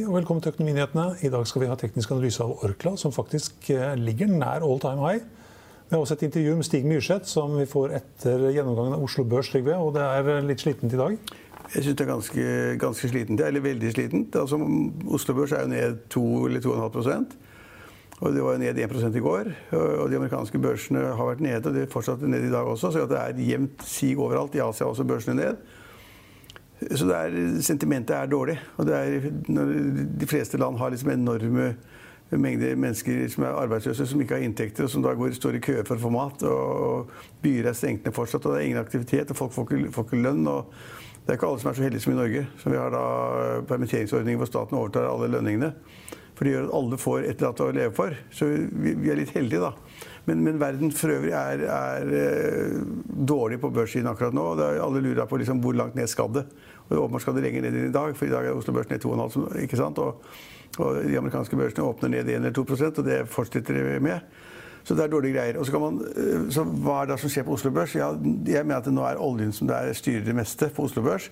Hei og velkommen til Økonominyhetene. I dag skal vi ha teknisk analyse av Orkla, som faktisk eh, ligger nær all time high. Vi har også et intervju med Stig Myrseth, som vi får etter gjennomgangen av Oslo Børs. Trygve, og det er eh, litt slitent i dag? Jeg syns det er ganske, ganske slitent. Eller veldig slitent. Altså, Oslo Børs er jo ned 2 eller 2,5% og det var ned 1 i går. Og de amerikanske børsene har vært nede, og de fortsatte ned i dag også. Så det er jevnt sig overalt. I Asia er også børsene ned. Så er, sentimentet er dårlig. Og er, de fleste land har liksom enorme mengder mennesker som er arbeidsløse, som ikke har inntekter, og som da går, står i kø for å få mat. Og, byer er stengt ned fortsatt, og det er ingen aktivitet, og folk får ikke, får ikke lønn. og det er ikke alle som er så heldige som i Norge. Så vi har da permitteringsordninger hvor staten overtar alle lønningene. For det gjør at alle får et eller annet å leve for. Så vi, vi er litt heldige, da. Men, men, verden for øvrig er, er, er dårlig på børssiden akkurat nå. og Alle lurer på liksom hvor langt ned skal det. Og åpenbart skal det lenger ned i dag, for i dag er Oslo Børs ned 2,5 ikke sant? Og, og, de amerikanske børsene åpner ned 1 eller 2% og det fortsetter de med. Så det er dårlige greier. Og så, kan man, øh, så Hva er det som skjer på Oslo Børs? Ja, jeg mener at det nå er oljen som der styrer det meste på Oslo Børs.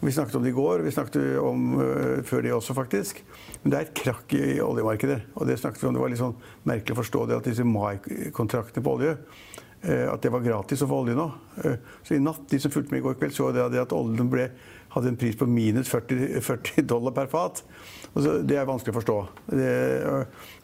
Vi snakket om det i går, vi snakket om uh, før det også, faktisk. Men det er et krakk i oljemarkedet. Og det snakket vi om. Det var litt sånn merkelig å forstå det at disse mai-kontraktene på olje uh, at det var gratis å få olje nå. Uh, så i natt, de som fulgte med i går kveld, så det at oljen ble hadde en pris på minus 40, 40 dollar per fat. Altså, det er vanskelig å forstå. Det,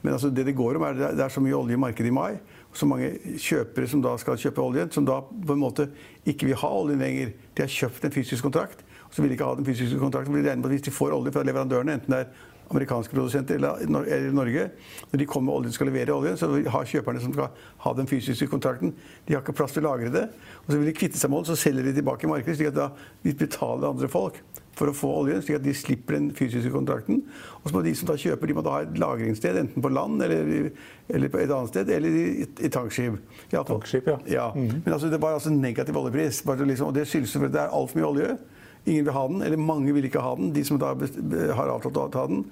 men altså, det det går om, er at det er så mye olje i markedet i mai. Så mange kjøpere som da skal kjøpe oljen, som da på en måte ikke vil ha oljen lenger. De har kjøpt en fysisk kontrakt, og så vil de ikke ha den fysiske kontrakten. Hvis de får olje fra leverandørene, enten det er amerikanske produsenter eller Norge. Når de kommer med oljen skal levere oljen, så har kjøperne som skal ha den fysiske kontrakten, de har ikke plass til å lagre det. Og så vil de kvitte seg med olje, så selger de tilbake i markedet, slik at da de betaler andre folk for å få oljen, slik at de slipper den fysiske kontrakten. Og så må de som da kjøper, de må da ha et lagringssted, enten på land eller, eller på et annet sted, eller i, i tankskip. Tankskip, ja. ja. Mm -hmm. Men altså, det var altså negativ oljepris. Liksom, og det skyldes selvfølgelig at det er altfor mye olje. Ingen vil ha den, eller mange vil ikke ha den, de som da har avtalt å ta den.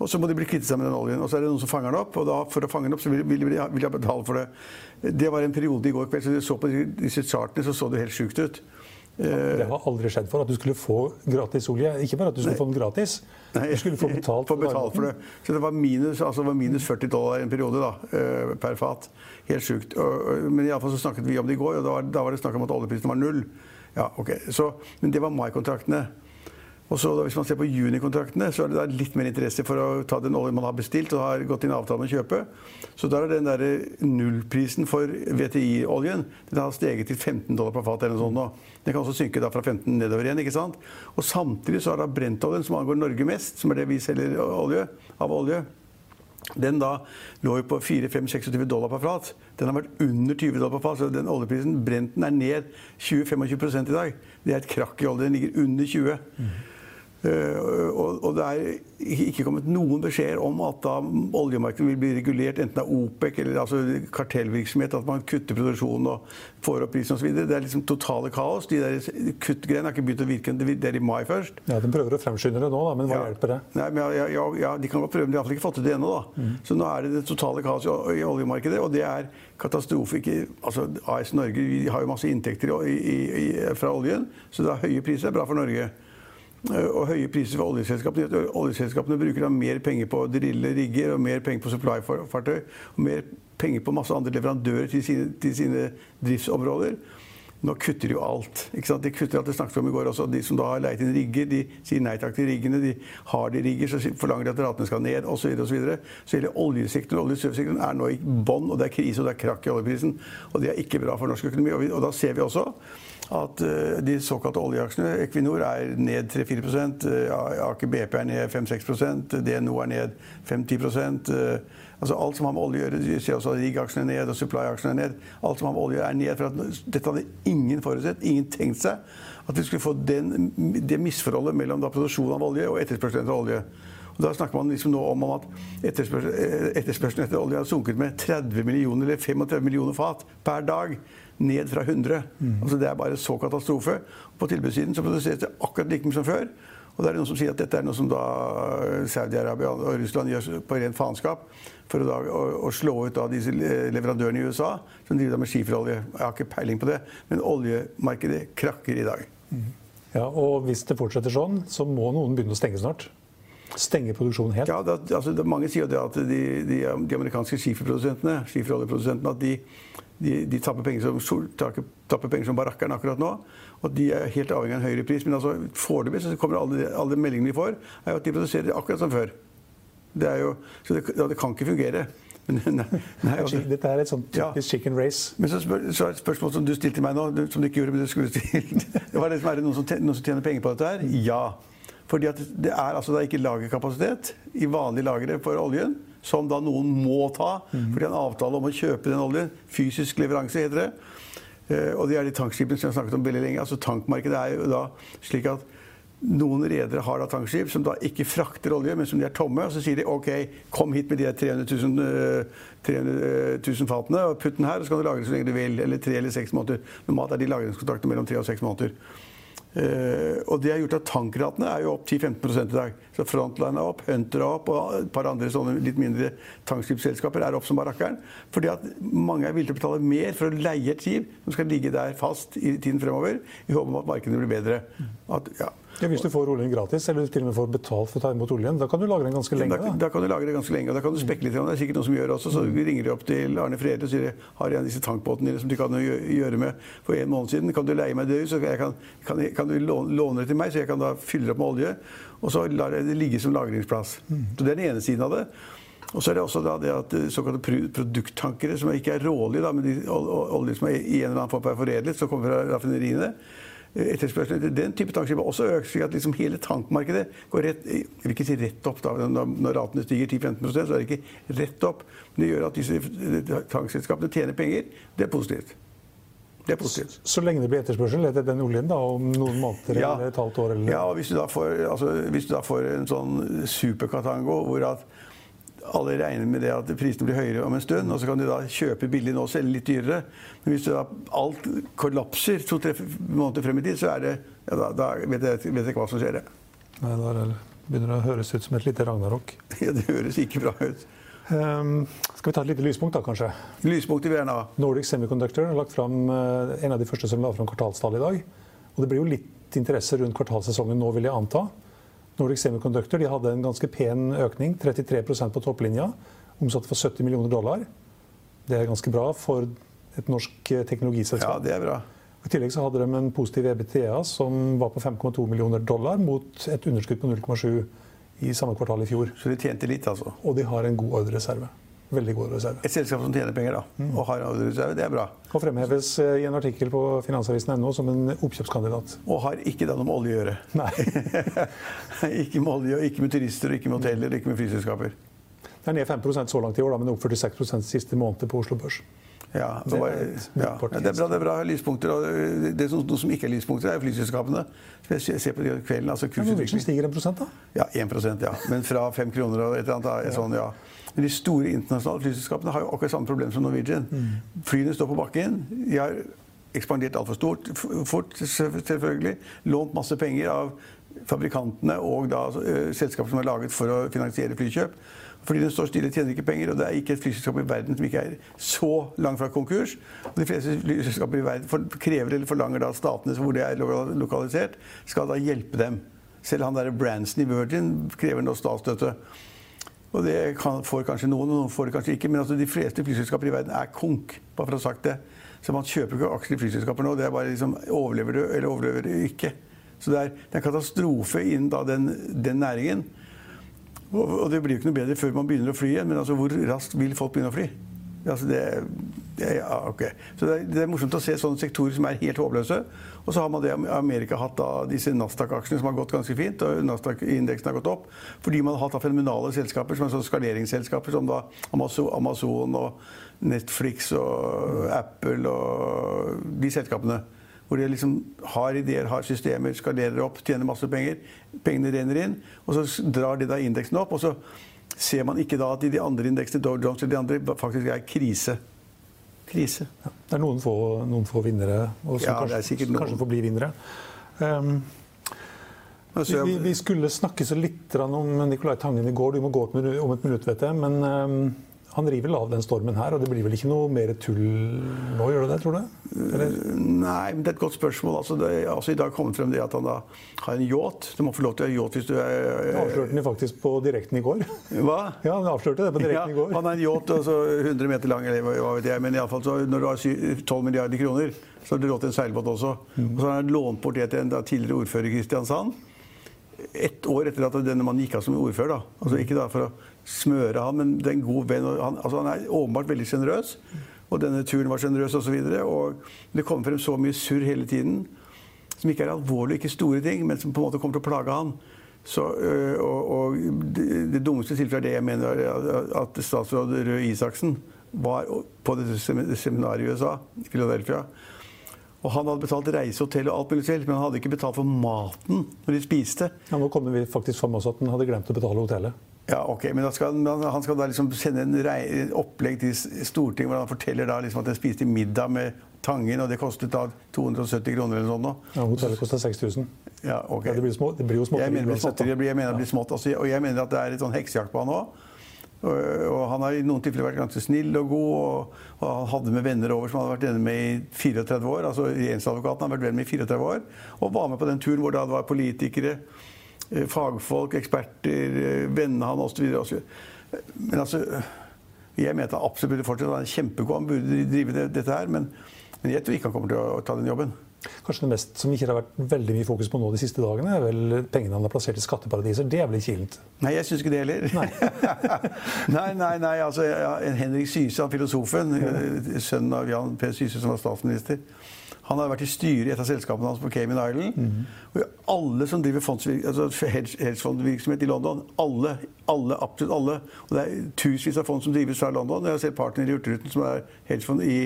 Og så må de bli kvitt seg med den oljen. Og så er det noen som fanger den opp, og da, for å fange den opp så vil, vil, vil, vil jeg betale for det. Det var en periode i går kveld, så du så på disse chartene, så så det helt sjukt ut. Det har aldri skjedd for at du skulle få gratis olje. Ikke bare at du skulle Nei. få den gratis, Nei. du skulle få betalt for, betalt for det. Så det var minus, altså var minus 40 dollar en periode da, eh, per fat. Helt sjukt. Men iallfall så snakket vi om det i går, og da var, da var det snakk om at oljeprisen var null. Ja, ok. Så, men det var mai-kontraktene. Og så da, Hvis man ser på junikontraktene, så er det litt mer interesse for å ta den oljen man har bestilt og har gått inn avtale med å kjøpe. Så der er den der nullprisen for VTI-oljen den har steget til 15 dollar per fat. eller noe sånt nå. Den kan også synke da fra 15 nedover igjen. ikke sant? Og Samtidig så er da brentoljen, som angår Norge mest, som er det vi selger olje, av olje, den da lå jo på 4-5-26 dollar per fat. Den har vært under 20 dollar per fat. Så den oljeprisen, Brenten, er ned 20-25 i dag. Det er et krakk i olje. Den ligger under 20. Mm. Uh, og, det er ikke kommet noen beskjeder om at da oljemarkedet vil bli regulert, enten av OPEC eller altså kartellvirksomhet, at man kutter produksjonen og får opp prisen osv. Det er liksom totale kaos. De der kuttgreiene har ikke begynt å virke. Det er i mai først. Ja, De prøver å fremskynde det nå, da, men hva ja. hjelper det? Nei, men ja, ja, ja, De kan godt prøve, men de har iallfall ikke fått til det ennå. da. Mm. Så nå er det det totale kaos i, i oljemarkedet, og det er katastrofe. Ikke, altså AS Norge vi har jo masse inntekter i, i, fra oljen, så det er høye priser er bra for Norge. Eh, og høye priser for oljeselskapene. Oljeselskapene bruker da mer penger på å drille rigger og mer penger på supply-fartøy og mer penger på masse andre leverandører til sine, til sine driftsområder. Nå kutter de jo alt. ikke sant? De kutter alt det snakket om i går også. De som da har leid inn rigger, de sier nei takk til riggene. De har de rigger, så forlanger de at ratene skal ned osv. Så, videre, og så, så hele oljesektoren oljesøvsektoren er nå i bånn, og det er krise og det er krakk i oljeprisen. Og det er ikke bra for norsk økonomi. Og, vi, og da ser vi også at uh, de såkalte oljeaksjene Equinor er ned 3-4 uh, Aker BP er ned 5-6 DNO er ned 5-10 uh, Altså Alt som har med olje å gjøre. Du ser også at RIG-aksjene er ned, og supply-aksjene er ned. Alt som har med olje er ned. for Dette hadde ingen forutsett, ingen tenkt seg. At vi skulle få den, det misforholdet mellom da produksjon av olje og etterspørselen etter olje. Og Da snakker man liksom nå om at etterspørselen etterspørsel etter olje har sunket med 30 millioner eller 35 millioner fat per dag. Ned fra 100. Mm. Altså Det er bare så katastrofe. På tilbudssiden så produseres det akkurat like mye som før. Og det er noen som sier at dette er noe som da Saudi-Arabia og Russland gjør på ren faenskap for å, da, å, å, slå ut da disse leverandørene i USA som driver med skiferolje. Jeg har ikke peiling på det, men oljemarkedet krakker i dag. Ja, og Hvis det fortsetter sånn, så må noen begynne å stenge snart? Stenge produksjonen helt? Ja, det, altså, det, Mange sier jo det at de, de, de amerikanske skiferoljeprodusentene, at de, de, de tapper, penger som, tapper penger som barakkeren akkurat nå. Og de er helt avhengig av en høyere pris. Men altså, foreløpig så kommer alle, alle meldingene de får, er jo at de produserer akkurat som før. Det er jo, så det, ja, det kan ikke fungere. Nei, nei, altså, Dette er et sånt typisk ja. chicken race. Men så, spør, så er et spørsmål som du stilte meg nå, som du ikke gjorde, men du skulle stilt. Det var det som er det noen som, tjener penger på dette her? Ja. Fordi det er altså da ikke lagerkapasitet i vanlige lagre for oljen, som da noen må ta. Mm. For de har en avtale om å kjøpe den oljen. Fysisk leveranse, heter det. Eh, og det er de tankskipene som jeg har snakket om veldig lenge. Altså Tankmarkedet er jo da slik at noen redere har da tankskip som da ikke frakter olje, men som de er tomme. Og så sier de OK, kom hit med de 300 000, 300 000 fatene og putt den her, og så kan du lagre så lenge du vil. Eller tre eller seks måneder. Normalt er de lagringskontrakter mellom tre og seks måneder. Uh, og det har gjort at tankratene er jo opp 10-15 i dag. Så Frontline er opp, Hunter er opp, og et par andre sånne litt mindre tankskipsselskaper er opp som barakkeren. Fordi at mange er villige til å betale mer for å leie et skip som skal ligge der fast i tiden fremover, i håp om at markedet blir bedre. At, ja. Ja, hvis du får oljen gratis, eller til og med får betalt for å ta imot oljen, da kan du lagre den ganske lenge? Da, da kan du lagre den ganske lenge, og da kan du spekke litt. Det er sikkert noen som gjør også. Så vi ringer de opp til Arne Frede og sier har en av disse tankbåtene dine som du kan gjøre med for en måned siden. Kan du leie meg det ut, så kan, kan, kan, du låne det til meg, så jeg kan da fylle det opp med olje. Og så lar jeg det ligge som lagringsplass. Mm. Så Det er den ene siden av det. Og så er det også da det at såkalte produkttankere, som ikke er rålige, da, men de olje som er i en eller annen form er foredlet, som kommer fra raffineriene etterspørselen etter den type tankskip også økt, slik at liksom hele tankmarkedet går rett Jeg vil ikke si rett opp, da, når ratene stiger 10-15% så er det ikke rett opp. Men det gjør at disse tankselskapene tjener penger. Det er positivt. Det er positivt. Så, så lenge det blir etterspørsel etter den oljen da, om noen måneder ja. eller et halvt år? Eller? Ja, og hvis du, får, altså, hvis du da får en sånn superkatango hvor at alle regner med det at prisene blir høyere om en stund, og så kan du da kjøpe billig nå og selge litt dyrere. Men hvis da alt kollapser to-tre måneder frem i tid, så er det, ja, da, da vet, jeg, vet jeg ikke hva som skjer. Nei, Da begynner det å høres ut som et lite ragnarok. Ja, det høres ikke bra ut. Um, skal vi ta et lite lyspunkt, da, kanskje? Lyspunkt i VNA. Nordic Semiconductor har lagt fram uh, en av de første som la fram kvartalstall i dag. Og det blir jo litt interesse rundt kvartalssesongen nå, vil jeg anta. Nordic Semiconductor de hadde en ganske pen økning, 33% på topplinja. Omsatte for 70 millioner dollar. Det er ganske bra for et norsk eh, teknologiselskap. Ja, det er bra. I tillegg så hadde de en positiv EBTA som var på 5,2 millioner dollar mot et underskudd på 0,7 i samme kvartal i fjor. Så de tjente litt, altså? Og de har en god ordrereserve. Veldig god reserve. Et selskap som tjener penger, da. Mm. Og har reserve, det er bra. Og fremheves eh, i en artikkel på finansavisen.no som en oppkjøpskandidat. Og har ikke da noe med olje å gjøre. Nei. ikke med olje, ikke med turister, ikke med hoteller, ikke med flyselskaper. Det er ned 5% så langt i år, da, men opp 46% siste måned på Oslo Børs. Ja, det, er, ja. det, er bra, det er bra lyspunkter. Og det er noe som ikke er lyspunkter, er flyselskapene. Se på kvelden. altså Kursutvikling. Stiger 1 da? Ja, 1% ja. Men fra 5 kroner og et eller annet. Ja. Sånn, ja. Men de store internasjonale flyselskapene har jo akkurat samme problem som Norwegian. Mm. Flyene står på bakken. De har ekspandert altfor stort, fort, selvfølgelig. Lånt masse penger av fabrikantene og da, uh, selskaper som er laget for å finansiere flykjøp. Fordi den står stille, tjener ikke penger, og det er ikke et flyselskap i verden som ikke er så langt fra konkurs. Og de fleste flyselskaper i verden krever eller forlanger da statene hvor det er lokalisert, skal da hjelpe dem. Selv han der Branson i Virgin krever nå statsstøtte. Og det kan, får kanskje noen, og noen får det kanskje ikke. Men altså, de fleste flyselskaper i verden er konk. bare for å ha sagt det. Så man kjøper ikke aksjer i flyselskaper nå. Det er bare liksom, Overlever du, eller overlever du ikke? Så det er, det er katastrofe innen da, den, den, næringen. Og, og, det blir jo ikke noe bedre før man begynner å fly igjen. Men altså, hvor raskt vil folk begynne å fly? Altså det, det, ja, okay. Så det er, det er, morsomt å se sånne sektorer som er helt håpløse. Og så har man det Amerika hatt da, disse Nasdaq-aksjene som har gått ganske fint. og Nasdaq-indeksen har gått opp. Fordi man har hatt fenomenale selskaper som er sånn skaleringsselskaper som da Amazon og Netflix og Apple og de selskapene. Hvor de liksom har ideer, har systemer, skalerer opp, tjener masse penger. Pengene renner inn, og så drar de da indeksen opp. og så ser man ikke da at de andre indeksene, Dow Jones eller de andre, faktisk er krise. Krise. Ja, det er noen få, noen få vinnere, og som ja, kanskje, kanskje får bli vinnere. Um, vi, vi, skulle snakke så litt om Nicolai Tangen i går. Du må gå om et minutt, vet jeg. Men um, han river vel av den stormen her, og det blir vel ikke noe mer tull nå, gjør det det, tror du? Eller? Nei, men det er et godt spørsmål. Altså, det altså, I dag kommet frem det at han da har en yacht. Du må få lov til å ha yacht hvis du er Avslørte den faktisk på direkten i går. Hva? Ja, han avslørte det på direkten Ja, i går. han har en yacht altså 100 meter lang, eller hva vet jeg. Men i alle fall, så, når du har 12 milliarder kroner, så har du råd til en seilbåt også. Og så har han lånt bort det til en da, tidligere ordfører i Kristiansand. Ett år etter at denne mannen gikk av som ordfører. da. Altså Ikke da for å smøre han, men det er en god venn. Han, altså, han er åpenbart veldig sjenerøs. Og denne turen var sjenerøs osv. Det kommer frem så mye surr hele tiden som ikke er alvorlige, ikke store ting, men som på en måte kommer til å plage han. Så, øh, og, og det, dummeste tilfellet er det jeg mener er at statsråd Røe Isaksen var på dette sem- seminaret i USA, Philadelphia. Og han hadde betalt reise, hotell og alt mulig selv, men han hadde ikke betalt for maten når de spiste. Ja, nå kommer vi faktisk fram også at han hadde glemt å betale hotellet. Ja, ok, Men skal, han- skal da liksom sende en rei, opplegg til Stortinget hvor han forteller da liksom at han spiste middag med Tangen, og det kostet da 270 kroner eller sånt. Ja, hotellet kosta 6000. Ja, ok. Ja, det, blir små, det blir jo småtteri Jeg mener, jeg mener det blir smått. Altså, og jeg mener at det er litt sånn heksejakt på han òg. Og, han har i noen tilfeller vært ganske snill og god. Og, han hadde med venner over som han hadde vært venner med i 34 år. altså Regjeringsadvokaten har vært venn med i 34 år. Og var med på den turen hvor det var politikere, eh, fagfolk, eksperter, eh, vennene han osv. Men altså Jeg mente absolutt burde fortsette. Han er kjempegod, han burde drive det, dette her. Men, men jeg tror ikke han kommer til å ta den jobben. Kanskje det mest som ikke har vært veldig mye fokus på nå de siste dagene, er vel pengene han har plassert i skatteparadiser. Det er vel ikke kilent? Nei, jeg syns ikke det heller. Nei, nei, nei, altså Henrik Syse, filosofen, eh, sønnen av Jan P. Syse som var statsminister, han har vært i styret i et av selskapene hans på Cayman Island. Og alle som driver altså hedgefondvirksomhet i London, alle, alle, absolutt alle, og det er tusenvis av fond som drives fra London, jeg har sett partnere i Hurtigruten som er hedgefond i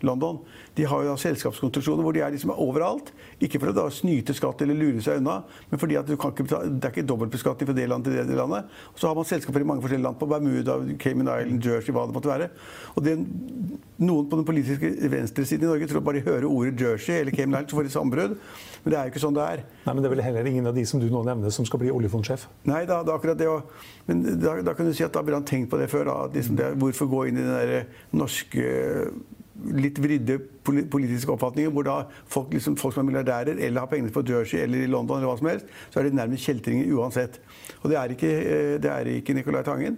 London, de har jo da selskapskonstruksjoner hvor de er liksom overalt. Ikke for å da snyte skatt eller lure seg unna, men fordi at du kan ikke betale, det er ikke dobbeltbeskatning fra det landet til det landet. Og så har man selskaper i mange forskjellige land, på Bermuda, Cayman Island, Jersey, hva det måtte være. Og det, noen på den politiske venstresiden i Norge tror bare de hører ordet Jersey eller Cayman Islands så får de sammenbrudd. Men det er jo ikke sånn det er. Nei, men det er vel heller ingen av de som du nå nevner, som skal bli oljefondsjef. Nei, da, det er akkurat det. å- Men da, da kan du si at da burde han tenkt på det før. Da, liksom det, hvorfor gå inn i den der norske litt vridde politiske oppfatningen, hvor da folk, liksom, folk som er milliardærer eller har penger på Jersey eller i London, eller hva som helst, så er de nærmest kjeltringer uansett. Og det er ikke, eh, det er ikke Nicolai Tangen.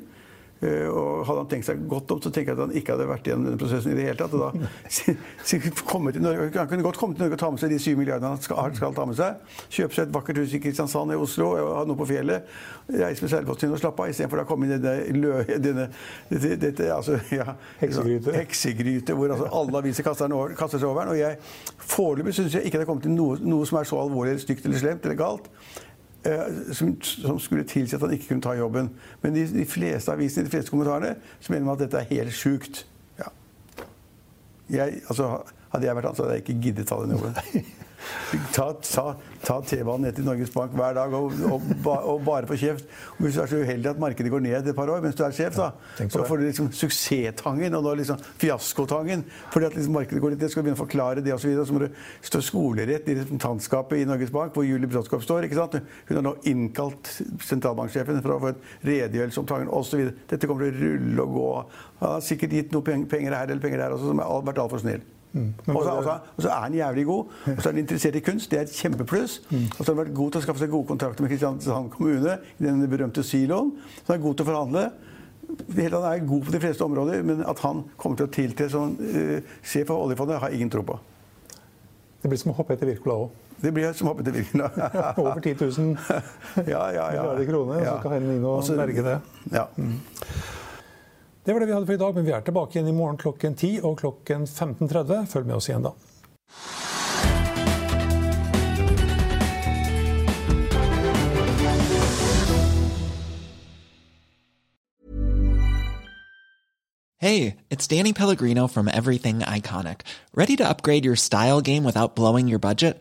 Eh, Og hadde han tenkt seg godt om, så tenker jeg at han ikke hadde vært gjennom denne prosessen i det hele tatt. Og da Norge, Han kunne godt komme til Norge og ta med seg de syv milliardene han skal, skal ta med seg. Kjøpe seg et vakkert hus i Kristiansand i Oslo, ha noe på fjellet. Reise med seilbåten sin og slappe av, istedenfor å komme inn i denne, lø, denne dette, dette, altså, ja, Heksegryte. heksegryte, hvor altså alle aviser kaster, over, kaster seg over den. Og jeg foreløpig syns jeg ikke det har kommet til noe, noe som er så alvorlig stygt eller slemt eller galt. Eh, Som, som skulle tilsi at han ikke kunne ta jobben. Men de, de fleste avisene, de fleste kommentarene, så mener man at dette er helt sjukt. Ja. Jeg, altså, hadde jeg vært ansatt, hadde jeg ikke giddet ta den jobben. Ta, ta, ta T-banen ned til Norges Bank hver dag og, og, og bare få kjeft. Og hvis du er så uheldig at markedet går ned et par år mens du er sjef, da, ja, så får du liksom suksesstangen og nå liksom fiaskotangen. Fordi at liksom markedet går litt ned, skal du begynne å forklare det osv. Så, videre. så må du stå skolerett i representantskapet i Norges Bank, hvor Julie Brodtkorp står. ikke sant? Hun har nå innkalt sentralbanksjefen for å få en redegjørelse om Tangen osv. Dette kommer til å rulle og gå. Han har sikkert gitt noe penger her eller penger der også, som har vært altfor snill. Så, og, så, er han jævlig god. Og så er han interessert i kunst. Det er et kjempepluss. Og så har han vært god til å skaffe seg gode kontrakter med Kristiansand kommune i den berømte siloen. Så han er god til å forhandle. Han er god på de fleste områder, men at han kommer til å tiltre som uh, sjef for oljefondet, har jeg ingen tro på. Det blir som å hoppe etter Wirkola òg. Det blir som å hoppe etter Wirkola. Over 10 000 ja, ja, ja. milliarder kroner, og så skal han inn og merke det. Ja. Det var det vi hadde for i dag, men vi er tilbake igjen i morgen klokken 10 og klokken 15.30. Følg med oss igjen da. Hey, it's Danny Pellegrino from Everything Iconic. Ready to upgrade your style game without blowing your budget?